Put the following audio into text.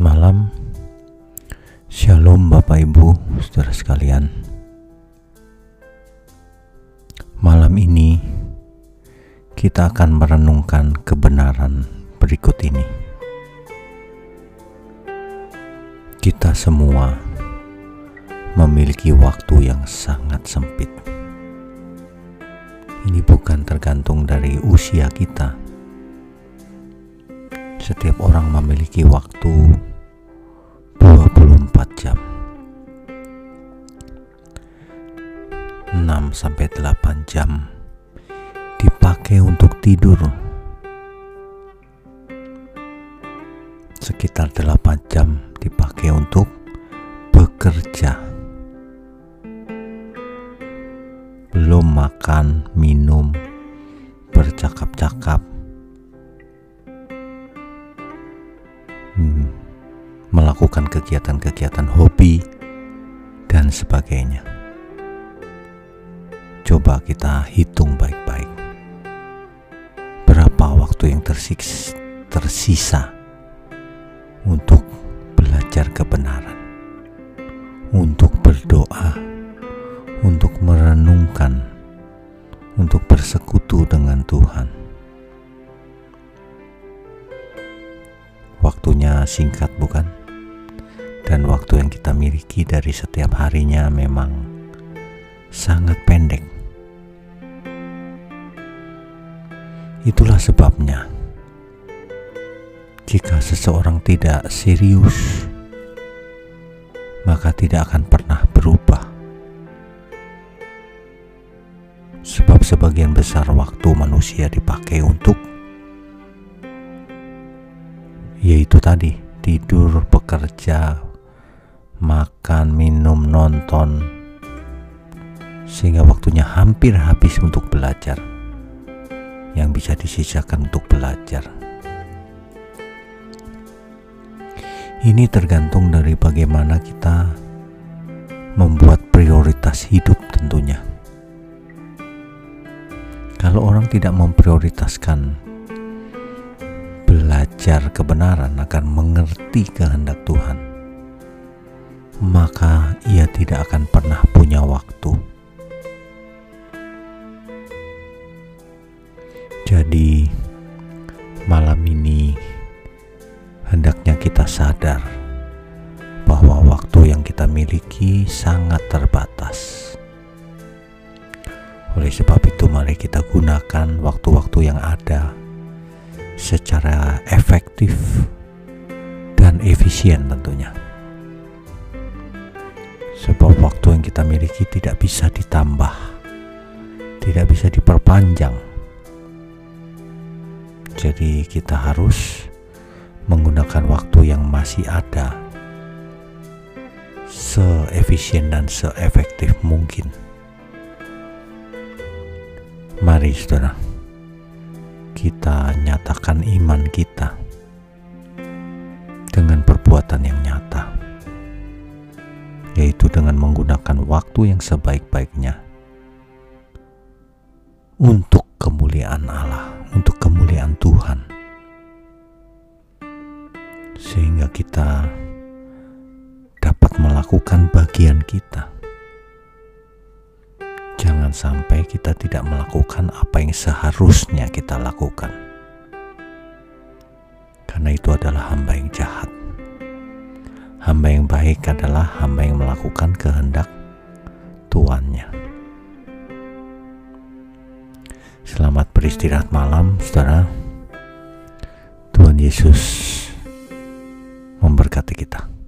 malam. Shalom Bapak Ibu, Saudara sekalian. Malam ini kita akan merenungkan kebenaran berikut ini. Kita semua memiliki waktu yang sangat sempit. Ini bukan tergantung dari usia kita setiap orang memiliki waktu 6 sampai 8 jam dipakai untuk tidur. Sekitar 8 jam dipakai untuk bekerja. Belum makan, minum, bercakap-cakap. Hmm, melakukan kegiatan-kegiatan hobi dan sebagainya. Coba kita hitung baik-baik. Berapa waktu yang tersiksa, tersisa untuk belajar kebenaran, untuk berdoa, untuk merenungkan, untuk bersekutu dengan Tuhan. Waktunya singkat, bukan? Dan waktu yang kita miliki dari setiap harinya memang sangat pendek. Itulah sebabnya, jika seseorang tidak serius, maka tidak akan pernah berubah. Sebab sebagian besar waktu manusia dipakai untuk yaitu tadi tidur, bekerja, makan, minum, nonton, sehingga waktunya hampir habis untuk belajar yang bisa disisakan untuk belajar. Ini tergantung dari bagaimana kita membuat prioritas hidup tentunya. Kalau orang tidak memprioritaskan belajar kebenaran akan mengerti kehendak Tuhan, maka ia tidak akan pernah punya waktu. Jadi, malam ini hendaknya kita sadar bahwa waktu yang kita miliki sangat terbatas. Oleh sebab itu, mari kita gunakan waktu-waktu yang ada secara efektif dan efisien tentunya. Sebab waktu yang kita miliki tidak bisa ditambah, tidak bisa diperpanjang. Jadi kita harus menggunakan waktu yang masih ada seefisien dan seefektif mungkin. Mari saudara kita nyatakan iman kita dengan perbuatan yang nyata, yaitu dengan menggunakan waktu yang sebaik-baiknya untuk kemuliaan Allah, untuk kemuliaan Tuhan, sehingga kita dapat melakukan bagian kita Jangan sampai kita tidak melakukan apa yang seharusnya kita lakukan, karena itu adalah hamba yang jahat. Hamba yang baik adalah hamba yang melakukan kehendak tuannya. Selamat beristirahat malam, saudara. Tuhan Yesus memberkati kita.